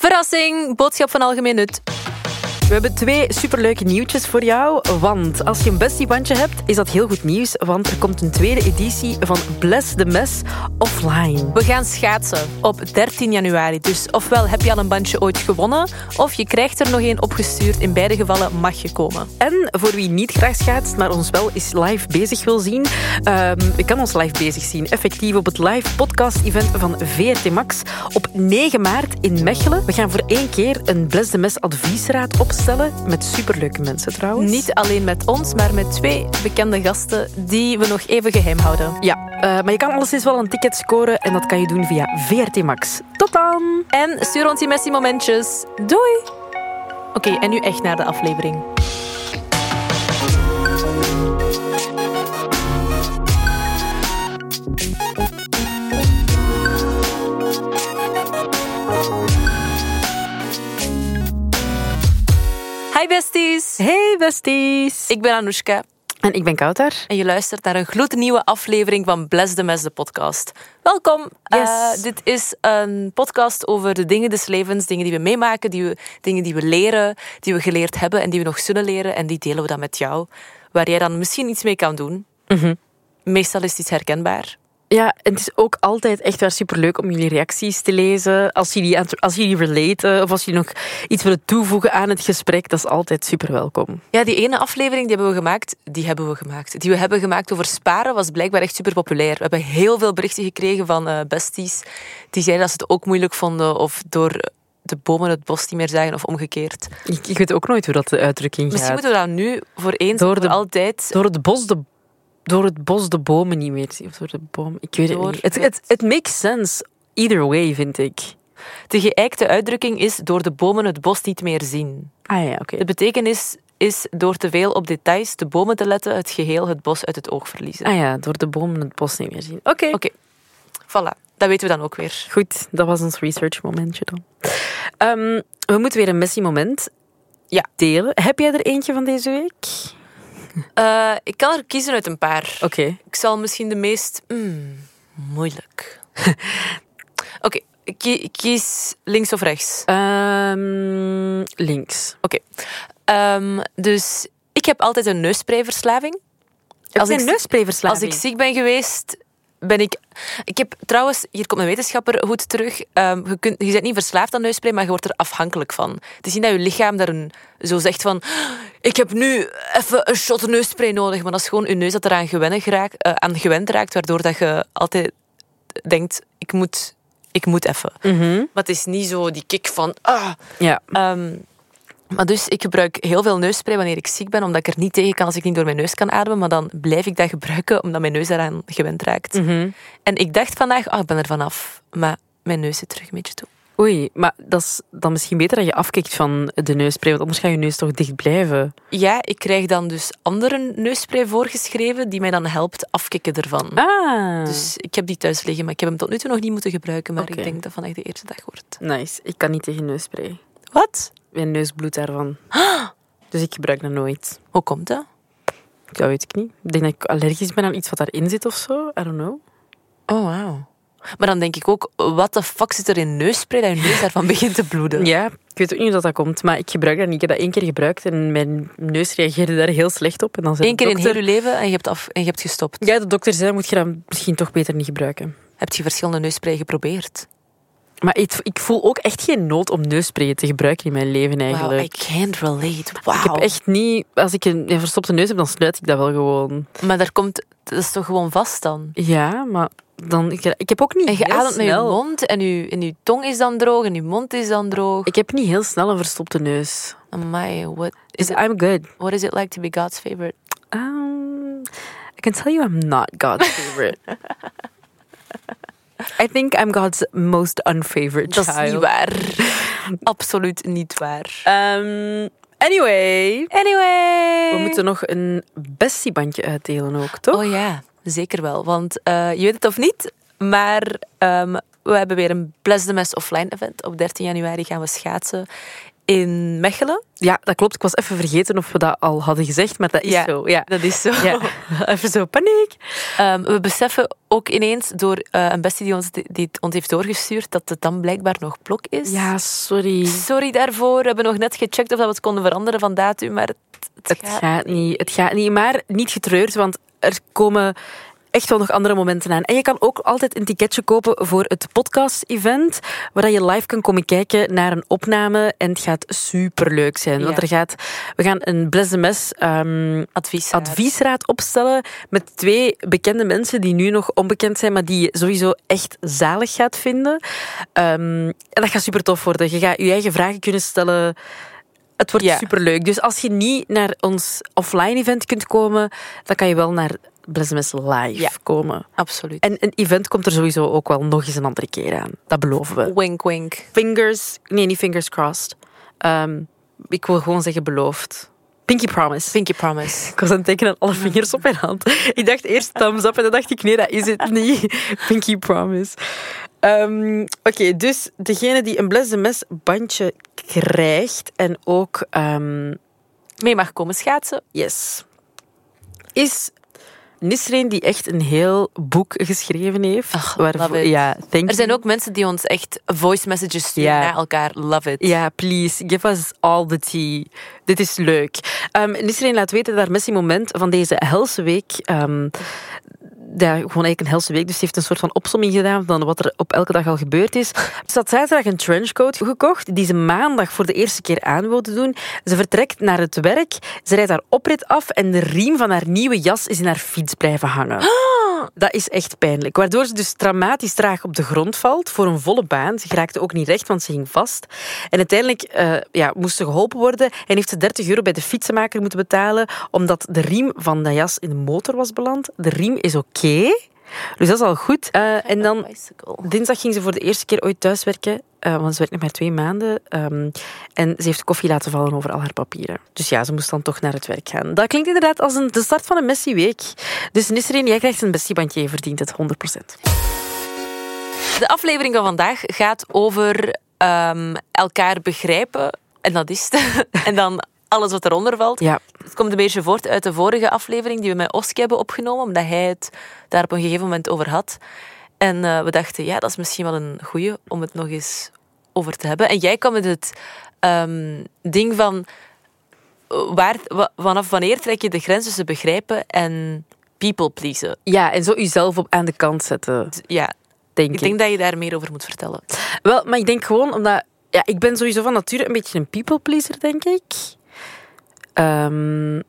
Verrassing, boodschap van algemeen nut. We hebben twee superleuke nieuwtjes voor jou. Want als je een bestiebandje hebt, is dat heel goed nieuws. Want er komt een tweede editie van Bless the Mess offline. We gaan schaatsen op 13 januari. Dus ofwel heb je al een bandje ooit gewonnen, of je krijgt er nog één opgestuurd. In beide gevallen mag je komen. En voor wie niet graag schaatst, maar ons wel eens live bezig wil zien, um, je kan ons live bezig zien. Effectief op het live podcast-event van VRT Max op 9 maart in Mechelen. We gaan voor één keer een Bless the Mess adviesraad opstellen met superleuke mensen trouwens. Niet alleen met ons, maar met twee bekende gasten die we nog even geheim houden. Ja, uh, maar je kan alleszins wel een ticket scoren en dat kan je doen via VRT Max. Tot dan! En stuur ons die Messi momentjes. Doei! Oké, en nu echt naar de aflevering. Hey besties. Ik ben Anoushka. En ik ben Kouter. En je luistert naar een gloednieuwe aflevering van Bless the Mess, de podcast. Welkom. Yes. Uh, dit is een podcast over de dingen des levens, dingen die we meemaken, die we, dingen die we leren, die we geleerd hebben en die we nog zullen leren. En die delen we dan met jou, waar jij dan misschien iets mee kan doen. Mm -hmm. Meestal is het iets herkenbaar. Ja, en het is ook altijd echt wel superleuk om jullie reacties te lezen. Als jullie, als jullie relaten of als jullie nog iets willen toevoegen aan het gesprek, dat is altijd super welkom. Ja, die ene aflevering die hebben we gemaakt, die hebben we gemaakt. Die we hebben gemaakt over sparen was blijkbaar echt super populair. We hebben heel veel berichten gekregen van uh, besties die zeiden dat ze het ook moeilijk vonden of door de bomen het bos niet meer zagen of omgekeerd. Ik, ik weet ook nooit hoe dat de uitdrukking Misschien gaat. moeten we dat nu voor eens door de, altijd... Door het bos de door het bos de bomen niet meer zien. Of door de boom. Ik weet door het niet. Het, het, het makes sense. Either way, vind ik. De geëikte uitdrukking is door de bomen het bos niet meer zien. Ah ja, oké. Okay. De betekenis is door te veel op details, de bomen te letten, het geheel het bos uit het oog verliezen. Ah ja, door de bomen het bos niet meer zien. Oké. Oké. Okay. Voilà. Dat weten we dan ook weer. Goed, dat was ons research momentje dan. Um, we moeten weer een messy moment ja. delen. Heb jij er eentje van deze week? Uh, ik kan er kiezen uit een paar. Oké. Okay. Ik zal misschien de meest... Mm, moeilijk. Oké, okay. kies links of rechts? Um, links. Oké. Okay. Um, dus ik heb altijd een neussprayverslaving. Als ik, een neussprayverslaving? Als ik ziek ben geweest, ben ik... Ik heb trouwens... Hier komt een wetenschapper goed terug. Um, je, kunt, je bent niet verslaafd aan neuspray, maar je wordt er afhankelijk van. Het is niet dat je lichaam daar een, zo zegt van... Ik heb nu even een shot neuspray nodig. Maar dat is gewoon je neus dat eraan gewend raakt, uh, aan gewend raakt, waardoor dat je altijd denkt... Ik moet, ik moet even. Mm -hmm. Maar het is niet zo die kick van... Ah. Ja. Um, maar dus ik gebruik heel veel neusspray wanneer ik ziek ben, omdat ik er niet tegen kan als ik niet door mijn neus kan ademen. Maar dan blijf ik dat gebruiken, omdat mijn neus daaraan gewend raakt. Mm -hmm. En ik dacht vandaag, oh, ik ben er vanaf. Maar mijn neus zit terug een beetje toe. Oei, maar dat is dan misschien beter dat je afkikt van de neusspray, want anders gaat je neus toch dicht blijven. Ja, ik krijg dan dus andere neusspray voorgeschreven die mij dan helpt afkicken ervan. Ah. Dus ik heb die thuis liggen, maar ik heb hem tot nu toe nog niet moeten gebruiken. Maar okay. ik denk dat vandaag de eerste dag wordt. Nice. Ik kan niet tegen neusspray. Wat? Mijn neus bloedt daarvan. Ah. Dus ik gebruik dat nooit. Hoe komt dat? Dat weet ik niet. Ik denk dat ik allergisch ben aan iets wat daarin zit of zo. I don't know. Oh, wauw. Maar dan denk ik ook, wat de fuck zit er in neusspray dat je neus daarvan begint te bloeden? Ja, ik weet ook niet hoe dat, dat komt, maar ik gebruik dat niet. Ik heb dat één keer gebruikt en mijn neus reageerde daar heel slecht op. En dan zei Eén keer dokter, in heel je leven en je hebt, af, en je hebt gestopt? Ja, de dokter zei, moet je dat misschien toch beter niet gebruiken. Heb je verschillende neusspray geprobeerd? Maar ik, ik, voel ook echt geen nood om neussprayen te gebruiken in mijn leven eigenlijk. Wow, I can't relate. Wow. Ik heb echt niet... Als ik een, een verstopte neus heb, dan sluit ik dat wel gewoon. Maar daar komt... Dat is toch gewoon vast dan? Ja, maar dan... Ik, ik heb ook niet En je ademt met je mond en je, en je tong is dan droog en je mond is dan droog. Ik heb niet heel snel een verstopte neus. Amai, what is, Dus it, I'm good. what is it like to be God's favorite? Um, I can tell you I'm not God's favorite. I think I'm God's most unfavorite Dat child. is niet waar. Absoluut niet waar. Um, anyway. Anyway. We moeten nog een bestiebandje uitdelen ook, toch? Oh ja, zeker wel. Want uh, je weet het of niet, maar um, we hebben weer een Bless the Mess offline event. Op 13 januari gaan we schaatsen in Mechelen. Ja, dat klopt. Ik was even vergeten of we dat al hadden gezegd, maar dat is Ja. zo. Ja. Dat is zo. Ja. Even zo paniek. Ehm, we beseffen ook ineens door eh, een bestie die ons, die het ons heeft doorgestuurd dat het dan blijkbaar nog blok is. Ja, sorry. Sorry daarvoor. We hebben nog net gecheckt of dat we het konden veranderen van datum, maar het, het Het gaat- gaat niet. Het gaat niet. Maar niet getreurd, want er komen echt wel nog andere momenten aan. En je kan ook altijd een ticketje kopen voor het podcast-event, waar je live kan komen kijken naar een opname. En het gaat superleuk zijn. Want er gaat, we gaan een Bless the Mess ehm, advies. adviesraad opstellen met twee bekende mensen die nu nog onbekend zijn, maar die je sowieso echt zalig gaat vinden. Ehm, en dat gaat super tof worden. Je gaat je eigen vragen kunnen stellen. Het wordt Ja. superleuk. Dus als je niet naar ons offline event kunt komen, dan kan je wel naar Blessemes live Ja. komen. Absoluut. En een event komt er sowieso ook wel nog eens een andere keer aan. Dat beloven we. Wink, wink. Fingers, nee, niet fingers crossed. Ehm, ik wil gewoon zeggen beloofd. Pinky promise. Pinky promise. Ik was aan het tekenen alle vingers op mijn hand. Ik dacht eerst thumbs up en dan dacht ik, nee, dat is het niet. Pinky promise. Ehm, Oké, dus degene die een Mess bandje krijgt en ook, ehm, Mee mag komen schaatsen. yes, is Nisreen die echt een heel boek geschreven heeft. Ach, waarvoor- ja, thank Er zijn ook mensen die ons echt voice messages sturen naar elkaar. Love it. Ja, please, give us all the tea. Dit is leuk. Um, Nisreen laat weten dat haar messiemoment van deze helse week... ehm, ja, gewoon eigenlijk een helse week, dus ze heeft een soort van opsomming gedaan van wat er op elke dag al gebeurd is. Ze had zaterdag een trenchcoat gekocht, die ze maandag voor de eerste keer aan wilde doen. Ze vertrekt naar het werk, ze rijdt haar oprit af en de riem van haar nieuwe jas is in haar fiets blijven hangen. Dat is echt pijnlijk. Waardoor ze dus dramatisch traag op de grond valt voor een volle baan. Ze geraakte ook niet recht, want ze ging vast. En uiteindelijk eh, ja, moest ze geholpen worden en heeft ze 30 euro bij de fietsenmaker moeten betalen omdat de riem van de jas in de motor was beland. De riem is oké. Dus dat is al goed. Eh, en dan. Dinsdag ging ze voor de eerste keer ooit thuiswerken, eh, want ze werkt nog maar twee maanden. ehm, en ze heeft koffie laten vallen over al haar papieren. Dus ja, ze moest dan toch naar het werk gaan. Dat klinkt inderdaad als een, de start van een Messi-week. Dus Nisreen, jij krijgt een Messi-bandje, je verdient het 100%. De aflevering van vandaag gaat over ehm, elkaar begrijpen. En dat is het. en dan alles wat eronder valt. Ja, Het komt een beetje voort uit de vorige aflevering die we met Oski hebben opgenomen, omdat hij het daar op een gegeven moment over had. En eh, we dachten, ja, dat is misschien wel een goeie om het nog eens over te hebben. En jij kwam met het ehm, ding van eh, waar, wa- vanaf wanneer trek je de grens tussen begrijpen en people pleasen? ja en zo jezelf op aan de kant zetten, Ja, denk ik ik. denk dat je daar meer over moet vertellen. Wel, maar ik denk gewoon omdat... Ja, ik ben sowieso van nature een beetje een people pleaser, denk ik. Ehm,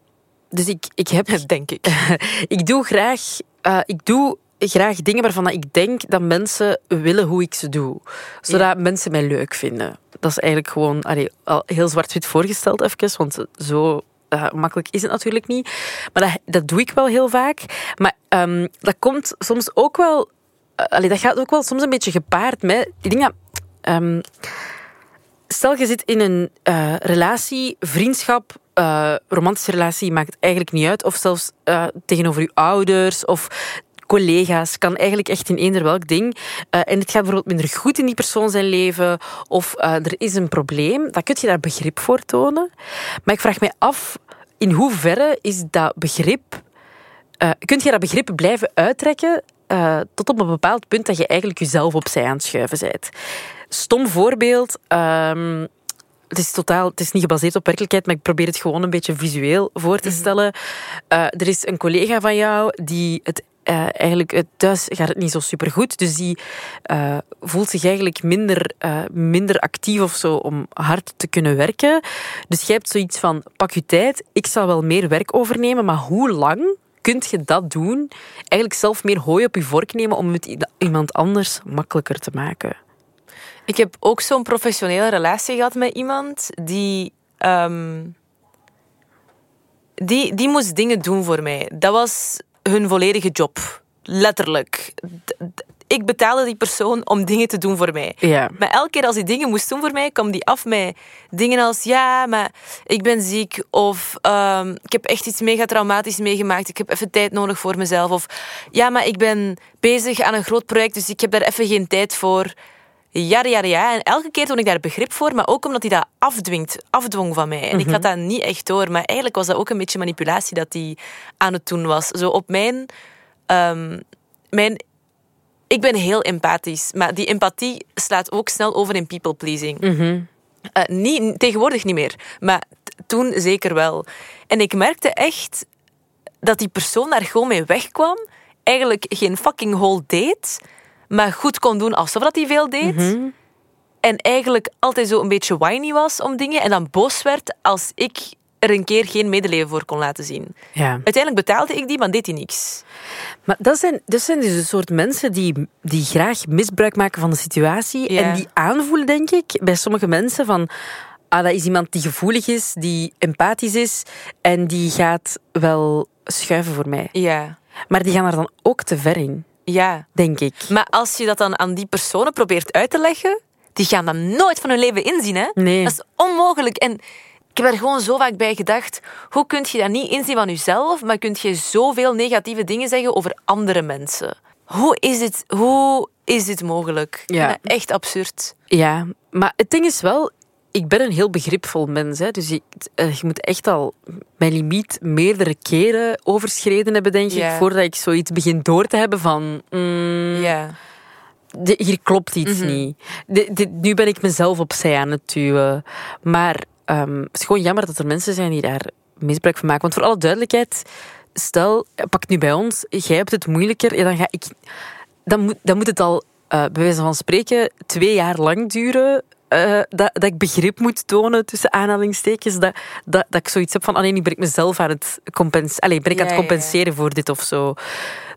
dus ik, ik heb... Denk ik. ik doe graag... eh, ik doe graag dingen waarvan ik denk dat mensen willen hoe ik ze doe. Zodat mensen mij leuk vinden. Dat is eigenlijk gewoon allee, al heel zwart-wit voorgesteld even, want zo eh, makkelijk is het natuurlijk niet. Maar dat, dat doe ik wel heel vaak. Maar ehm, dat komt soms ook wel... eh, allee, dat gaat ook wel soms een beetje gepaard met... Ik denk dat... Stel, je zit in een eh, relatie, vriendschap, romantische relatie, maakt eigenlijk niet uit. Of zelfs tegenover je ouders of collega's. Kan eigenlijk echt in eender welk ding. Eh, en het gaat bijvoorbeeld minder goed in die persoon zijn leven. Of eh, er is een probleem. Dan kun je daar begrip voor tonen. Maar ik vraag mij af, in hoeverre is dat begrip... eh kun je dat begrip blijven uittrekken tot op een bepaald punt dat je eigenlijk jezelf opzij aan het schuiven bent? Stom voorbeeld. ehm, het is totaal, het is niet gebaseerd op werkelijkheid, maar ik probeer het gewoon een beetje visueel voor te stellen. Eh, er is een collega van jou die het eh, eigenlijk eh, thuis gaat het niet zo super goed, dus die eh, voelt zich eigenlijk minder, minder actief of zo om hard te kunnen werken. Dus jij hebt zoiets van: pak je tijd, ik zal wel meer werk overnemen, maar hoe lang? Kunt je dat doen? Eigenlijk zelf meer hooi op je vork nemen om het iemand anders makkelijker te maken. Ik heb ook zo'n professionele relatie gehad met iemand die, ehm, die, die moest dingen doen voor mij. Dat was hun volledige job. Letterlijk. D- Ik betaalde die persoon om dingen te doen voor mij. Ja. Maar elke keer als hij dingen moest doen voor mij, kwam die af met dingen als ja, maar ik ben ziek of ehm, ik heb echt iets mega traumatisch meegemaakt. Ik heb even tijd nodig voor mezelf. Of ja, maar ik ben bezig aan een groot project, dus ik heb daar even geen tijd voor. Ja, ja, ja. En elke keer toon ik daar begrip voor, maar ook omdat hij dat afdwingt, afdwong van mij. En ik had dat niet echt door, maar eigenlijk was dat ook een beetje manipulatie dat hij aan het doen was. Zo op mijn... ehm, mijn ik ben heel empathisch, maar die empathie slaat ook snel over in people pleasing. Eh, niet, tegenwoordig niet meer, maar toen zeker wel. En ik merkte echt dat die persoon daar gewoon mee wegkwam. Eigenlijk geen fucking hol deed, maar goed kon doen alsof dat hij veel deed. En eigenlijk altijd zo een beetje whiny was om dingen en dan boos werd als ik er een keer geen medeleven voor kon laten zien. Ja. Uiteindelijk betaalde ik die, maar deed hij niks. Maar dat zijn, dat zijn dus een soort mensen die, die graag misbruik maken van de situatie. Ja. En die aanvoelen, denk ik, bij sommige mensen van... Ah, dat is iemand die gevoelig is, die empathisch is. En die gaat wel schuiven voor mij. Ja, Maar die gaan er dan ook te ver in, ja. denk ik. Maar als je dat dan aan die personen probeert uit te leggen, die gaan dat nooit van hun leven inzien. Hè? Nee. Dat is onmogelijk. En ik heb er gewoon zo vaak bij gedacht, hoe kun je dat niet inzien van jezelf, maar kun je zoveel negatieve dingen zeggen over andere mensen? Hoe is dit, hoe is dit mogelijk? Ja. echt absurd. Ja, maar het ding is wel, ik ben een heel begripvol mens. Hè, dus je, eh, je moet echt al mijn limiet meerdere keren overschreden hebben, denk ik, voordat ik zoiets begin door te hebben van... mm, de- hier klopt iets niet. De- de- nu ben ik mezelf opzij aan het duwen. Maar ehm, het is gewoon jammer dat er mensen zijn die daar misbruik van maken. Want voor alle duidelijkheid, stel, pak nu bij ons, jij hebt het moeilijker, ja, dan ga ik... Dan moet, dan moet het al, eh bij wijze van spreken, twee jaar lang duren... eh, dat, dat ik begrip moet tonen, tussen aanhalingstekens, dat, dat, dat ik zoiets heb van, ah nee, nu ben ik mezelf aan het, compens Allee, ben ik Ja, aan het ja. compenseren voor dit of zo.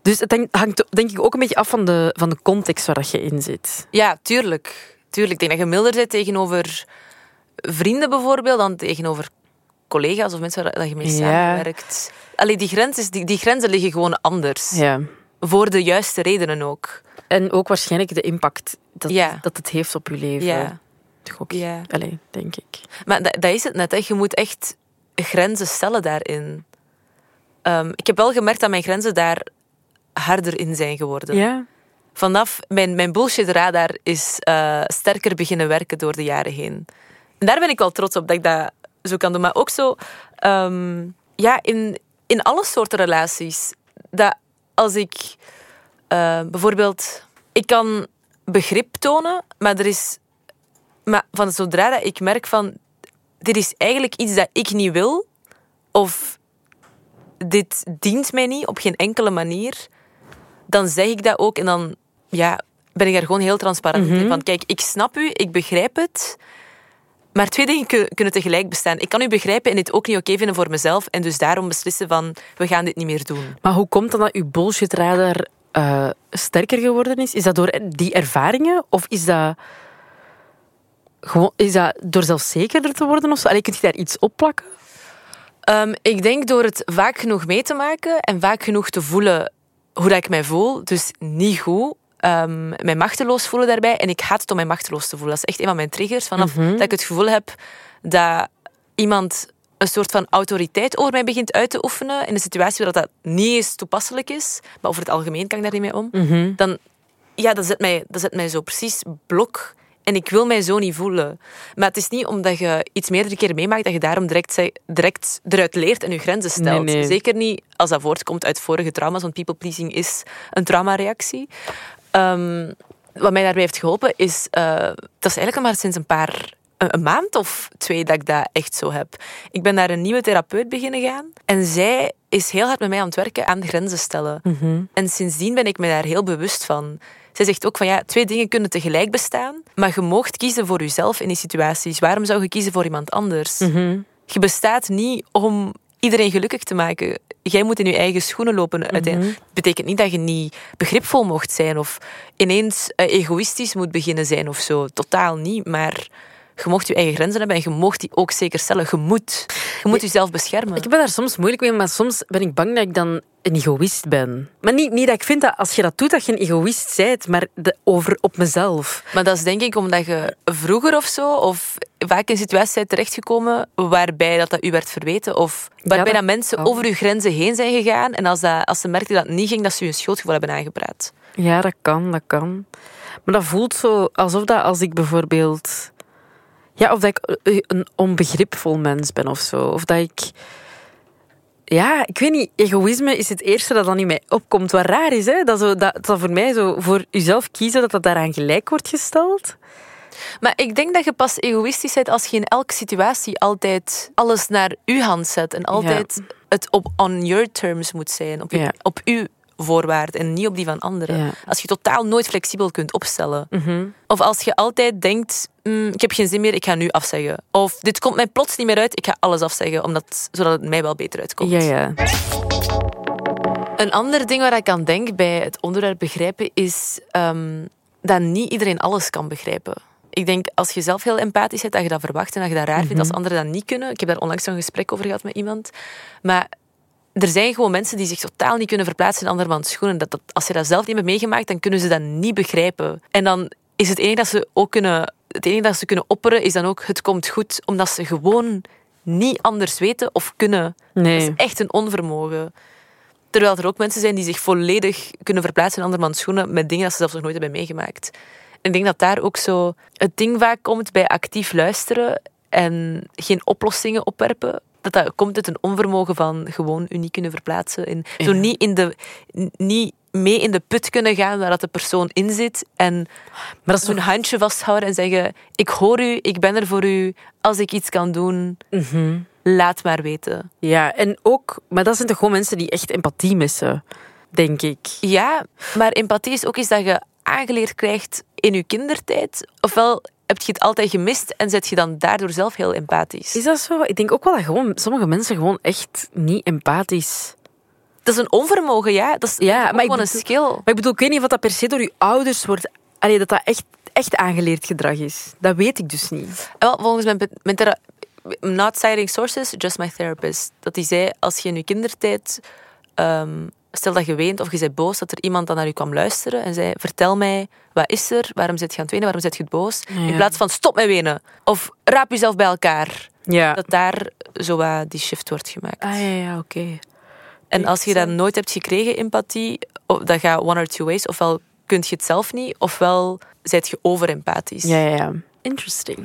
Dus het hangt- hangt denk ik ook een beetje af van de, van de context waar dat je in zit. ja, tuurlijk. tuurlijk. Ik denk dat je milder bent tegenover vrienden bijvoorbeeld dan tegenover collega's of mensen waar dat je mee Ja. samenwerkt. Allee, die, grens is, die, die grenzen liggen gewoon anders. Ja. Voor de juiste redenen ook. En ook waarschijnlijk de impact dat, Ja. dat het heeft op je leven. Ja. Toch ook. Ja. Allee, denk ik. Maar dat, dat is het net. Hè. Je moet echt grenzen stellen daarin. Ehm, ik heb wel gemerkt dat mijn grenzen daar harder in zijn geworden. Ja. Vanaf mijn, mijn bullshit radar is eh, sterker beginnen werken door de jaren heen. En daar ben ik wel trots op dat ik dat zo kan doen. Maar ook zo, ehm, ja, in, in alle soorten relaties. Dat als ik eh, bijvoorbeeld, ik kan begrip tonen, maar er is, maar van zodra dat ik merk van, dit is eigenlijk iets dat ik niet wil, of dit dient mij niet op geen enkele manier, dan zeg ik dat ook en dan ja, ben ik daar gewoon heel transparant in. Van kijk, ik snap u, ik begrijp het. Maar twee dingen kun- kunnen tegelijk bestaan. Ik kan u begrijpen en dit ook niet oké vinden voor mezelf. En dus daarom beslissen van, we gaan dit niet meer doen. Maar hoe komt dan dat uw bullshitradar eh sterker geworden is? Is dat door die ervaringen? Of is dat, gewoon, is dat door zelfzekerder te worden? Of zo? Allee, kun je daar iets op plakken? Ehm, ik denk door het vaak genoeg mee te maken en vaak genoeg te voelen hoe dat ik mij voel. Dus niet goed. Ehm, mij machteloos voelen daarbij. En ik haat het om mij machteloos te voelen. Dat is echt een van mijn triggers. Vanaf dat ik het gevoel heb dat iemand een soort van autoriteit over mij begint uit te oefenen in een situatie waar dat niet eens toepasselijk is, maar over het algemeen kan ik daar niet mee om, dan ja, dat zet, mij, dat zet mij zo precies blok. En ik wil mij zo niet voelen. Maar het is niet omdat je iets meerdere keren meemaakt dat je daarom direct, direct eruit leert en je grenzen stelt. Nee, nee. Zeker niet als dat voortkomt uit vorige trauma's, want people pleasing is een traumareactie. Ehm, wat mij daarbij heeft geholpen is, eh, dat is eigenlijk maar sinds een paar een, een maand of twee dat ik dat echt zo heb. Ik ben naar een nieuwe therapeut beginnen gaan en zij is heel hard met mij aan het werken aan grenzen stellen. En sindsdien ben ik me daar heel bewust van. Zij zegt ook van ja, twee dingen kunnen tegelijk bestaan, maar je moogt kiezen voor jezelf in die situaties. Waarom zou je kiezen voor iemand anders? Je bestaat niet om iedereen gelukkig te maken. Jij moet in je eigen schoenen lopen. uiteindelijk. Het betekent niet dat je niet begripvol mocht zijn of ineens eh, egoïstisch moet beginnen zijn of zo. Totaal niet. Maar je mocht je eigen grenzen hebben en je mocht die ook zeker stellen. Je moet. Je moet jezelf beschermen. Ik ben daar soms moeilijk mee, maar soms ben ik bang dat ik dan een egoïst ben. Maar niet, niet dat ik vind dat als je dat doet, dat je een egoïst bent, maar de, over op mezelf. Maar dat is denk ik omdat je vroeger of zo, of vaak in situaties bent terechtgekomen waarbij dat, dat u werd verweten, of waarbij dat dat mensen kan. over uw grenzen heen zijn gegaan en als, dat, als ze merkten dat het niet ging, dat ze je een schuldgevoel hebben aangepraat. Ja, dat kan, dat kan. Maar dat voelt zo alsof dat als ik bijvoorbeeld... Ja, of dat ik eh, een onbegripvol mens ben of zo. Of dat ik... Ja, ik weet niet. Egoïsme is het eerste dat dan in mij opkomt. Wat raar is, hè? Dat, zo, dat, dat voor mij zo voor jezelf kiezen, dat dat daaraan gelijk wordt gesteld. Maar ik denk dat je pas egoïstisch bent als je in elke situatie altijd alles naar uw hand zet. En altijd het op on your terms moet zijn. Op, je, op uw voorwaarden en niet op die van anderen. Als je totaal nooit flexibel kunt opstellen. Mhm. Of als je altijd denkt, mm, ik heb geen zin meer, ik ga nu afzeggen. Of dit komt mij plots niet meer uit, ik ga alles afzeggen, omdat, zodat het mij wel beter uitkomt. Ja, ja. Een ander ding waar ik aan denk bij het onderwerp begrijpen is um, dat niet iedereen alles kan begrijpen. Ik denk, als je zelf heel empathisch bent, dat je dat verwacht en dat je dat raar vindt als mhm. anderen dat niet kunnen. Ik heb daar onlangs een gesprek over gehad met iemand. Maar er zijn gewoon mensen die zich totaal niet kunnen verplaatsen in andermans schoenen. Dat, dat, als je dat zelf niet hebt meegemaakt, dan kunnen ze dat niet begrijpen. En dan is het enige dat ze ook kunnen, het enige dat ze kunnen opperen, is dan ook het komt goed, omdat ze gewoon niet anders weten of kunnen. Nee. Dat is echt een onvermogen. Terwijl er ook mensen zijn die zich volledig kunnen verplaatsen in andermans schoenen met dingen dat ze zelf nog nooit hebben meegemaakt. En ik denk dat daar ook zo het ding vaak komt bij actief luisteren en geen oplossingen opwerpen dat dat komt uit een onvermogen van gewoon u niet kunnen verplaatsen. En zo niet, in de, niet mee in de put kunnen gaan waar dat de persoon in zit. En maar dat een handje vasthouden en zeggen: Ik hoor u, ik ben er voor u. Als ik iets kan doen, mhm. laat maar weten. Ja, en ook, maar dat zijn toch gewoon mensen die echt empathie missen, denk ik. Ja, maar empathie is ook iets dat je aangeleerd krijgt in je kindertijd. Ofwel heb je het altijd gemist en zet je dan daardoor zelf heel empathisch. Is dat zo? Ik denk ook wel dat gewoon, sommige mensen gewoon echt niet empathisch... Dat is een onvermogen, ja. Dat is ja, maar gewoon een skill. Maar ik bedoel, ik weet niet of dat per se door je ouders wordt... Allee, dat dat echt, echt aangeleerd gedrag is. Dat weet ik dus niet. Wel, volgens mijn, mijn not citing sources, just my therapist. Dat hij zei, als je in je kindertijd... Um, stel dat je weent of je bent boos, dat er iemand dan naar je kwam luisteren en zei: Vertel mij, wat is er? Waarom zit je aan het wenen? Waarom zit je boos? In plaats van stop met wenen of raap jezelf bij elkaar. Ja. Dat daar zo die shift wordt gemaakt. Ah ja, ja oké. En als je dat nooit hebt gekregen, empathie, dat gaat one or two ways. Ofwel kun je het zelf niet, ofwel zijt je over-empathisch. Ja, ja, ja. Interesting.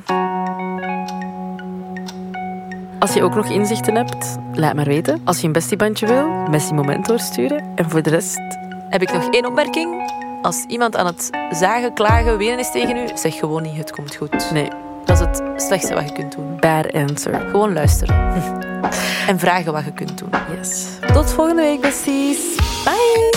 Als je ook nog inzichten hebt, laat maar weten. Als je een bestiebandje wil, Messi Moment doorsturen. En voor de rest... Heb ik nog één opmerking? Als iemand aan het zagen, klagen, wenen is tegen u, zeg gewoon niet, het komt goed. Nee het slechtste wat je kunt doen. Bad answer. Gewoon luisteren. en vragen wat je kunt doen. Yes. Tot volgende week, besties. Bye.